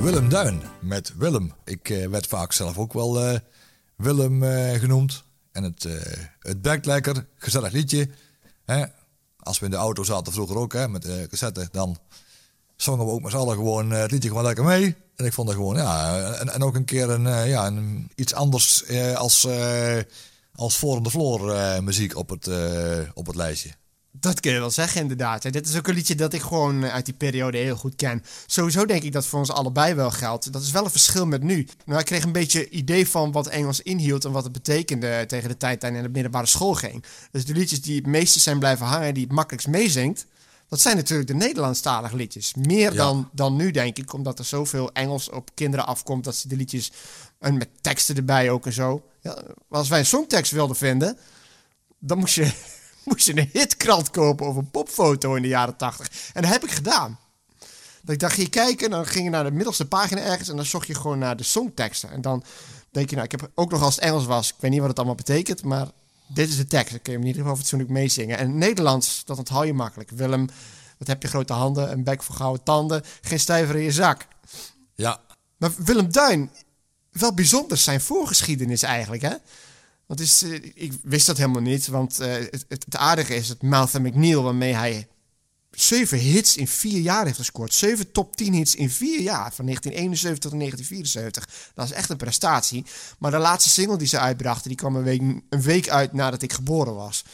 Willem Duin met Willem. Ik eh, werd vaak zelf ook wel eh, Willem eh, genoemd. En het, eh het lekker, gezellig liedje. Hè? Als we in de auto zaten vroeger ook hè, met de cassette, dan zongen we ook met z'n allen gewoon eh, het liedje gewoon lekker mee. En ik vond dat gewoon, ja, en, en ook een keer een, eh, ja, een, iets anders eh, als, eh als voor de floor eh, muziek op het, eh, op het lijstje. Dat kun je wel zeggen, inderdaad. En dit is ook een liedje dat ik gewoon eh, uit die periode heel goed ken. Sowieso denk ik dat voor ons allebei wel geldt. Dat is wel een verschil met nu. Nou, ik kreeg een beetje idee van wat Engels inhield en wat het betekende tegen de tijd dat ik naar de middelbare school ging. Dus de liedjes die het meeste zijn blijven hangen, die het makkelijkst meezingt, dat zijn natuurlijk de Nederlandstalige liedjes. Meer Ja. dan, dan nu, denk ik, omdat er zoveel Engels op kinderen afkomt dat ze de liedjes, en met teksten erbij ook en zo. Ja, als wij een songtekst wilden vinden, dan moest je, moest je een hitkrant kopen of een popfoto in de jaren 80. En dat heb ik gedaan. Dat ik dacht, ging je kijken, dan ging je naar de middelste pagina ergens en dan zocht je gewoon naar de songteksten. En dan denk je, nou, ik heb ook nog als het Engels was, ik weet niet wat het allemaal betekent, maar dit is de tekst. Dan kun je hem in ieder geval fatsoenlijk meezingen. En Nederlands, dat onthoud je makkelijk. Willem, wat heb je grote handen, een bek voor gouden tanden, geen stijver in je zak. Ja, Maar Willem Duin, wel bijzonder zijn voorgeschiedenis eigenlijk, hè? Want is, eh, ik wist dat helemaal niet, want eh, het, aardige is dat Malcolm McNeil, waarmee hij zeven hits in vier jaar heeft gescoord. Zeven top 10 hits in vier jaar, van 1971 tot 1974. Dat is echt een prestatie. Maar de laatste single die ze uitbrachten, die kwam een week, een week uit nadat ik geboren was.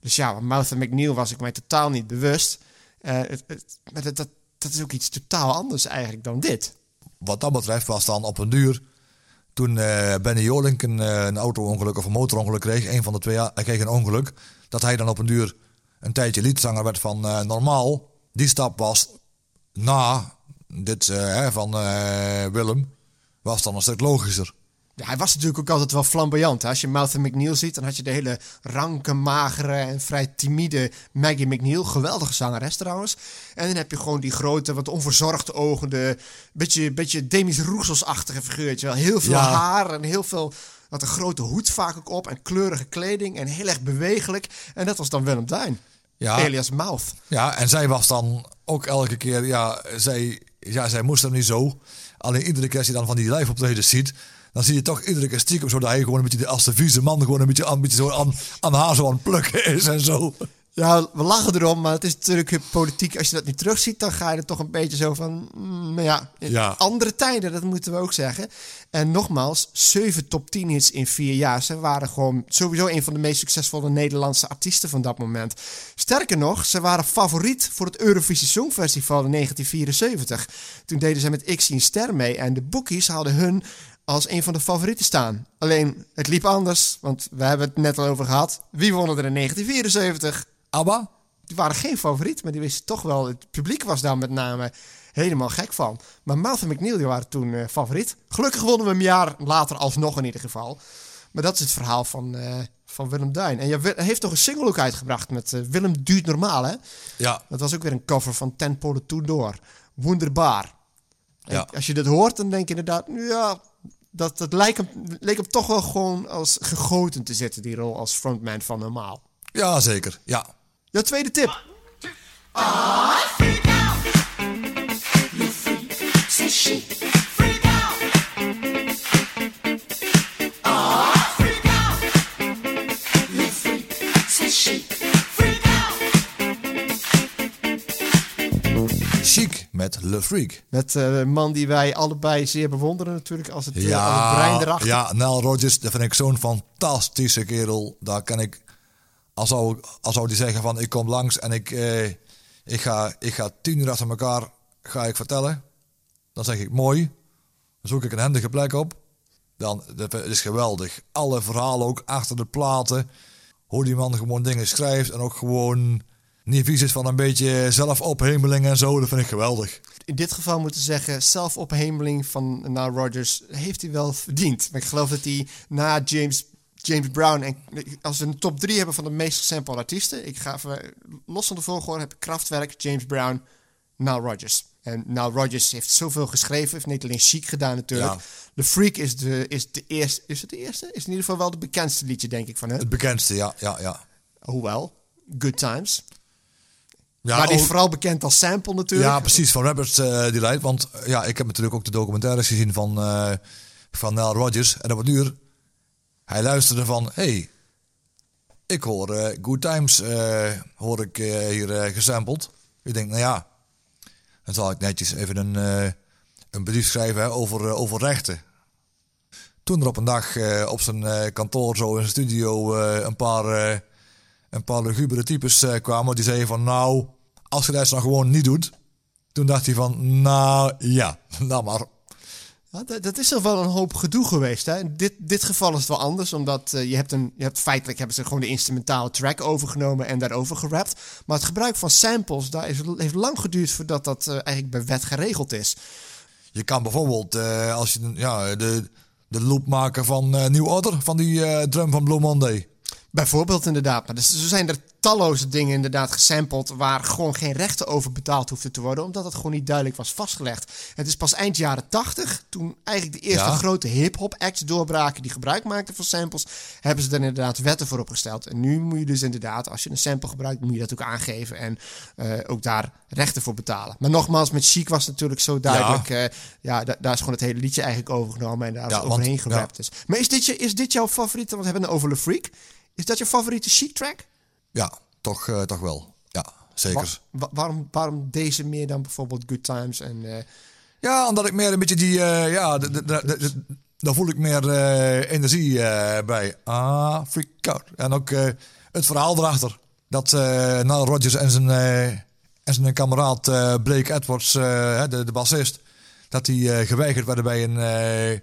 Dus ja, Malcolm McNeil was ik mij totaal niet bewust. Eh, het, dat, dat, dat is ook iets totaal anders eigenlijk dan dit. wat dat betreft was dan op een duur. Toen eh, Benny Jolink een, eh, een auto-ongeluk of een motorongeluk kreeg, een van de twee, hij kreeg een ongeluk. Dat hij dan op een duur een tijdje liedzanger werd van eh, Normaal. Die stap was na dit van Willem, was dan een stuk logischer. Ja, hij was natuurlijk ook altijd wel flamboyant. Hè? Als je Malcolm McNeil ziet, dan had je de hele ranke, magere en vrij timide Maggie McNeil. Geweldige zangeres trouwens. En dan heb je gewoon die grote, wat onverzorgde ogen. De beetje, beetje Demis Roussos-achtige figuurtje. Wel heel veel Ja. haar en heel veel... Had een grote hoed vaak ook op en kleurige kleding en heel erg bewegelijk. En dat was dan Willem Duin. Ja. Elias Mouth. Ja, en zij was dan ook elke keer, ja, zij, ja, zij moest er niet zo. Alleen iedere keer als je dan van die live optredens ziet, dan zie je toch iedere keer stiekem zo dat hij gewoon een beetje de, als de vieze man gewoon een beetje, een beetje zo aan, aan haar zo aan het plukken is en zo. Ja, we lachen erom, maar het is natuurlijk politiek. Als je dat niet terugziet, dan ga je er toch een beetje zo van... mm, ja, andere tijden, dat moeten we ook zeggen. En nogmaals, zeven top 10 hits in vier jaar. Ze waren gewoon sowieso een van de meest succesvolle Nederlandse artiesten van dat moment. Sterker nog, ze waren favoriet voor het Eurovisie Songfestival in 1974. Toen deden ze met X een ster mee en de bookies hadden hun als een van de favorieten staan. Alleen, het liep anders, want we hebben het net al over gehad. Wie won er in 1974? ABBA? Die waren geen favoriet, maar die wisten toch wel. Het publiek was daar met name helemaal gek van. Maar Malcolm McNeil die waren toen eh, favoriet. Gelukkig wonnen we een jaar later alsnog in ieder geval. Maar dat is het verhaal van, eh, van Willem Duin. En je heeft toch een single ook uitgebracht met eh, Willem duurt normaal, hè? Ja. Dat was ook weer een cover van Ten Polen Toe Door. Wonderbaar. Ja. Als je dit hoort, dan denk je inderdaad, ja, dat, dat lijkt hem, leek hem toch wel gewoon als gegoten te zitten, die rol als frontman van Normaal. Ja, zeker. Ja. Jouw tweede tip. Chic met Le Freak. Met eh, een man die wij allebei zeer bewonderen natuurlijk, als het, eh, als het brein erachter. ja, Nile Rodgers, dat vind ik zo'n fantastische kerel. Daar kan ik, als zou, als zou die zeggen van ik kom langs en ik, eh, ik, ga, ik ga tien uur achter elkaar ga ik vertellen. Dan zeg ik mooi. Dan zoek ik een handige plek op. Dan, dat is geweldig. Alle verhalen ook achter de platen. Hoe die man gewoon dingen schrijft en ook gewoon vies is van een beetje zelfophemeling en zo. Dat vind ik geweldig. In dit geval moeten we zeggen, zelfophemeling van Nile Rodgers heeft hij wel verdiend. Maar ik geloof dat hij na James, James Brown, en als we een top 3 hebben van de meest gesamplede artiesten, ik ga even, los van de volgorde, heb ik Kraftwerk, James Brown, Nile Rodgers. En Nile Rodgers heeft zoveel geschreven, heeft niet alleen chic gedaan natuurlijk. Ja. The Freak is de, is de eerste, is het de eerste? Is in ieder geval wel de bekendste liedje denk ik van hem. Het bekendste, ja. ja, ja. Hoewel, Good Times. Ja maar die is vooral bekend als sample natuurlijk. Ja, precies, van Rappers eh Delight. Want eh, ja, ik heb natuurlijk ook de documentaires gezien van, eh van Nile Rodgers. En op het uur, hij luisterde van... hey, ik hoor Good Times hoor ik, hier gesampled. Ik denk, nou ja, Dan zal ik netjes even een, een brief schrijven hè, over, over rechten. Toen er op een dag op zijn kantoor, zo in zijn studio, een paar, een paar lugubere types kwamen. Die zeiden van, nou, als je dat nou gewoon niet doet. Toen dacht hij van, nou ja, nou maar. Ja, dat, dat is toch wel een hoop gedoe geweest. Hè? In dit, dit geval is het wel anders, omdat eh, je, hebt een, je hebt feitelijk hebben ze gewoon de instrumentale track overgenomen en daarover gerapt. Maar het gebruik van samples, daar is, heeft lang geduurd voordat dat eh, eigenlijk bij wet geregeld is. Je kan bijvoorbeeld, eh, als je ja, de, de loop maken van New Order, van die drum van Blue Monday. Bijvoorbeeld inderdaad. Maar dus, zo zijn er talloze dingen inderdaad gesampled waar gewoon geen rechten over betaald hoefden te worden, omdat het gewoon niet duidelijk was vastgelegd. Het is pas eind jaren 80, toen eigenlijk de eerste Ja. grote hip-hop acts doorbraken die gebruik maakten van samples, hebben ze er inderdaad wetten voor opgesteld. En nu moet je dus inderdaad, als je een sample gebruikt, moet je dat ook aangeven en eh, ook daar rechten voor betalen. Maar nogmaals, met Chic was het natuurlijk zo duidelijk. Ja, ja da- daar is gewoon het hele liedje eigenlijk overgenomen en daar is Ja, overheen ja. gerapt. Dus. Maar is dit, je, is dit jouw favoriete, want we hebben het over Le Freak. Is dat je favoriete Chic track? Ja, toch, eh, toch wel. Ja, zeker. Wa- wa- waarom, waarom deze meer dan bijvoorbeeld Good Times en... eh, Ja, omdat ik meer een beetje die, eh, ja, daar voel ik meer energie bij. Ah, freak out. En ook het verhaal erachter. Dat Nile Rodgers en zijn, en zijn kameraad Blake Edwards, de, de bassist, dat die geweigerd werden bij een,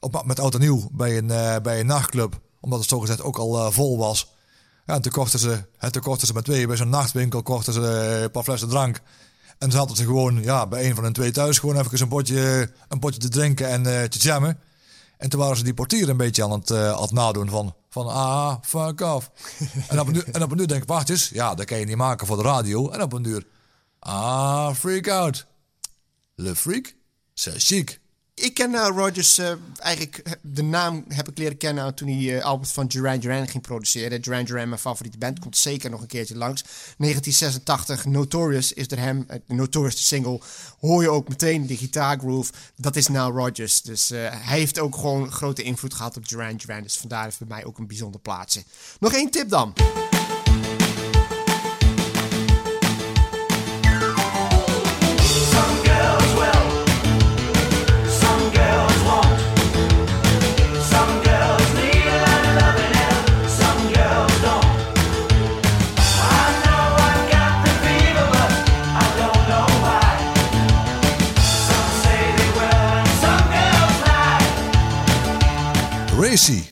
op, met oud en nieuw bij een, bij een nachtclub. Omdat het zogezegd ook al eh, vol was. Ja, en toen kochten ze, hè, toen kochten ze met twee bij zo'n nachtwinkel kochten ze eh, een paar flessen drank. En zaten ze gewoon ja, bij een van hun twee thuis gewoon even een potje, een potje te drinken en eh, te jammen. En toen waren ze die portier een beetje aan het, aan het nadoen van, van ah, fuck off. en, op een duur, en op een duur denk ik, wacht eens, ja, dat kan je niet maken voor de radio. En op een duur, ah, freak out. Le freak, c'est chic. Ik ken nou Rogers, eh, eigenlijk eh, de naam heb ik leren kennen toen hij eh albums van Duran Duran ging produceren. Duran Duran, mijn favoriete band, komt zeker nog een keertje langs. 1986, Notorious is er hem, eh, de Notorious single, hoor je ook meteen de gitaargroove. Dat is nou Rogers, dus eh, hij heeft ook gewoon grote invloed gehad op Duran Duran, dus vandaar heeft bij mij ook een bijzonder plaatsje. Nog één tip dan.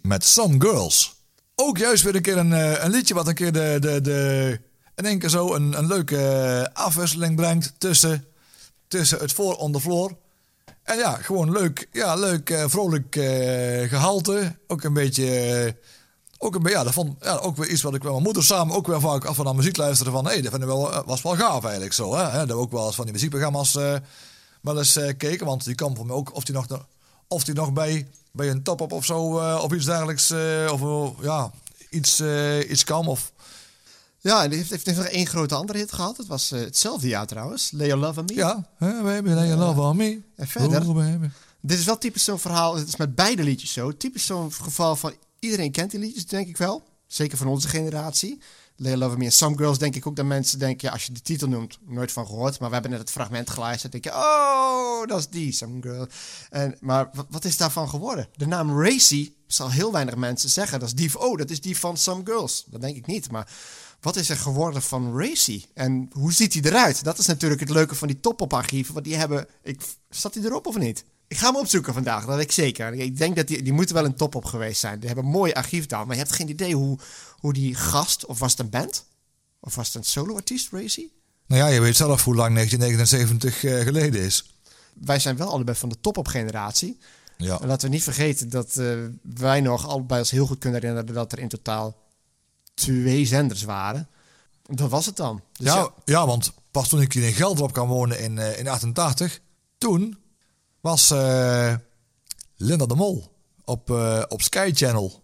Met Some Girls. Ook juist weer een keer een, eh, liedje wat een keer de, de, de, zo een, een leuke eh, afwisseling brengt tussen, tussen het voor on the floor. En ja, gewoon leuk, ja, leuk eh, vrolijk eh, gehalte. Ook een beetje, ook een ja, ja, ook weer iets wat ik met mijn moeder samen ook weer vaak als we naar muziek luisteren van, hé, hey, dat vinden we wel, was wel gaaf eigenlijk zo, hè. Dat ook wel eens van die muziekprogramma's wel eens eh, keken, want die kwam voor mij ook, of die nog, of die nog bij, bij een top-up of zo, eh, of iets dergelijks, eh, of ja, iets, eh, iets kwam, of... Ja, en die heeft, heeft, nog één grote andere hit gehad. Het was hetzelfde jaar trouwens, Leo Love and Me. Ja, hè, baby, lay love on me. En verder? Oh, baby. Dit is wel typisch zo'n verhaal. Het is met beide liedjes zo. Typisch zo'n geval van iedereen kent die liedjes, denk ik wel. Zeker van onze generatie. Lay Love Me en Some Girls denk ik ook dat mensen denken, als je de titel noemt, nooit van gehoord. Maar we hebben net het fragment geluisterd. denk je, oh, dat is die, Some Girl. En, maar wat, is daarvan geworden? De naam Racy zal heel weinig mensen zeggen. Dat is die, oh, dat is die van Some Girls. Dat denk ik niet, maar... Wat is er geworden van Racy? En hoe ziet hij eruit? Dat is natuurlijk het leuke van die top-op archieven. Want die hebben... Ik, staat hij erop of niet? Ik ga hem opzoeken vandaag, dat weet ik zeker. Ik denk dat die, die moeten wel een top-op geweest zijn. Die hebben een mooi archief dan. Maar je hebt geen idee hoe, hoe die gast... Of was het een band? Of was het een solo-artiest, Racy? Nou ja, je weet zelf hoe lang 1979 eh, geleden is. Wij zijn wel allebei van de top-op generatie. Ja. En laten we niet vergeten dat eh, wij nog allebei ons heel goed kunnen herinneren... dat er in totaal twee zenders waren. Dat was het dan. Dus ja, ja, ja, want pas toen ik hier in Gelderop kwam wonen in, eh, in 88, toen was eh, Linda de Mol op, eh, op Sky Channel.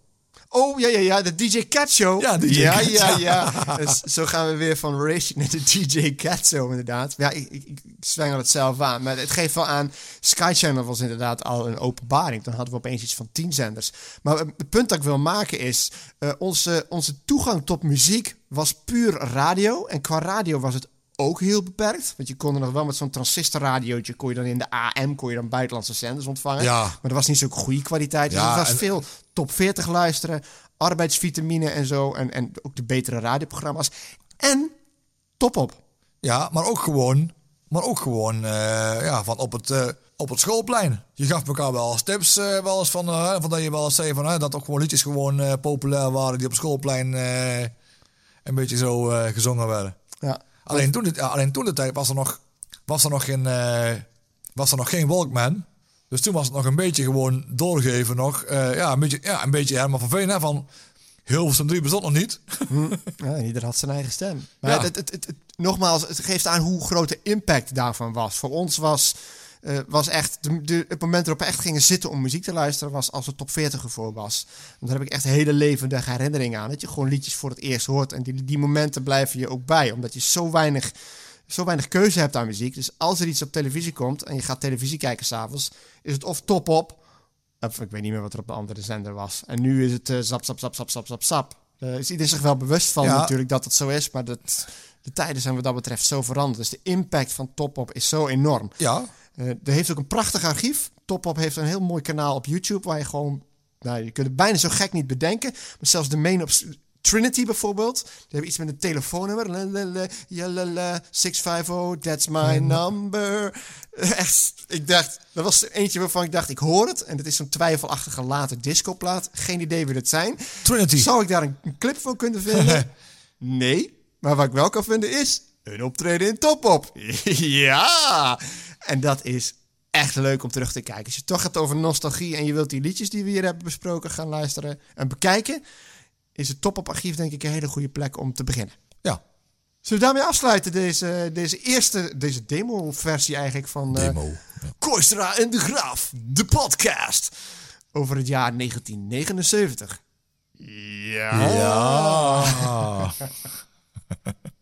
Oh, ja, ja, ja, de DJ Cat Show. Ja, DJ ja, Cat ja, ja. Dus zo gaan we weer van racing naar de DJ Cat Show, inderdaad. Ja, ik, ik, ik zwengel het zelf aan. Maar het geeft wel aan, Sky Channel was inderdaad al een openbaring. Toen hadden we opeens iets van tien zenders. Maar het punt dat ik wil maken is, eh, onze, onze toegang tot muziek was puur radio. En qua radio was het ook heel beperkt. Want je kon er nog wel met zo'n transistorradiootje... kon je dan in de AM kon je dan buitenlandse zenders ontvangen. Ja. Maar dat was niet zo'n goede kwaliteit. Dus Ja, het was en- veel top 40 luisteren, arbeidsvitamine en zo. En, en ook de betere radioprogramma's. En top op. Ja, maar ook gewoon, maar ook gewoon eh, ja, van op het, eh, op het schoolplein. Je gaf elkaar wel eens tips, eh, wel eens van, van dat je wel eens zei van, dat ook gewoon liedjes gewoon populair waren die op het schoolplein een beetje zo gezongen werden. Ja. Alleen toen, de, ja, alleen toen de tijd was er nog, was er nog, geen, eh, was er nog geen Walkman. Dus toen was het nog een beetje gewoon doorgeven nog. eh, ja, een beetje, ja, een beetje Herman van Veen, hè, van Hilversum 3 bestond nog niet. Ja, en ieder had zijn eigen stem. Maar Ja. het, het, het, het- nogmaals, het geeft aan hoe groot de impact daarvan was. Voor ons was, eh, was echt, de, de, het moment erop we echt gingen zitten om muziek te luisteren, was als het top 40 ervoor was. Want daar heb ik echt hele levendige herinneringen aan. Dat je gewoon liedjes voor het eerst hoort. En die, die momenten blijven je ook bij. Omdat je zo weinig, zo weinig keuze hebt aan muziek. Dus als er iets op televisie komt en je gaat televisie kijken s'avonds, is het of top op. Of ik weet niet meer wat er op de andere zender was. En nu is het eh, zap, zap, zap, sap, sap, sap, sap. Eh, is iedereen zich wel bewust van Ja. natuurlijk dat het zo is. Maar dat, de tijden zijn wat dat betreft zo veranderd. Dus de impact van Topop is zo enorm. Ja, er heeft ook een prachtig archief. Topop heeft een heel mooi kanaal op YouTube waar je gewoon... Nou, je kunt het bijna zo gek niet bedenken. Maar zelfs de main op Trinity bijvoorbeeld. Die hebben iets met een telefoonnummer. La, la, la, ja, la, la, 650, that's my number. Echt, ik dacht... Dat was eentje waarvan ik dacht, ik hoor het. En het is zo'n twijfelachtige late discoplaat. Geen idee wie dat zijn. Trinity. Zou ik daar een, een clip van kunnen vinden? nee. Maar wat ik wel kan vinden is een optreden in Topop. ja! En dat is echt leuk om terug te kijken. Als je het toch hebt over nostalgie en je wilt die liedjes die we hier hebben besproken gaan luisteren en bekijken, is het Topop archief denk ik een hele goede plek om te beginnen. ja. Zullen we daarmee afsluiten, deze, deze eerste, deze demo-versie eigenlijk van eh Demo. Koistra en de Graaf, de podcast over het jaar 1979. Ja. Ja.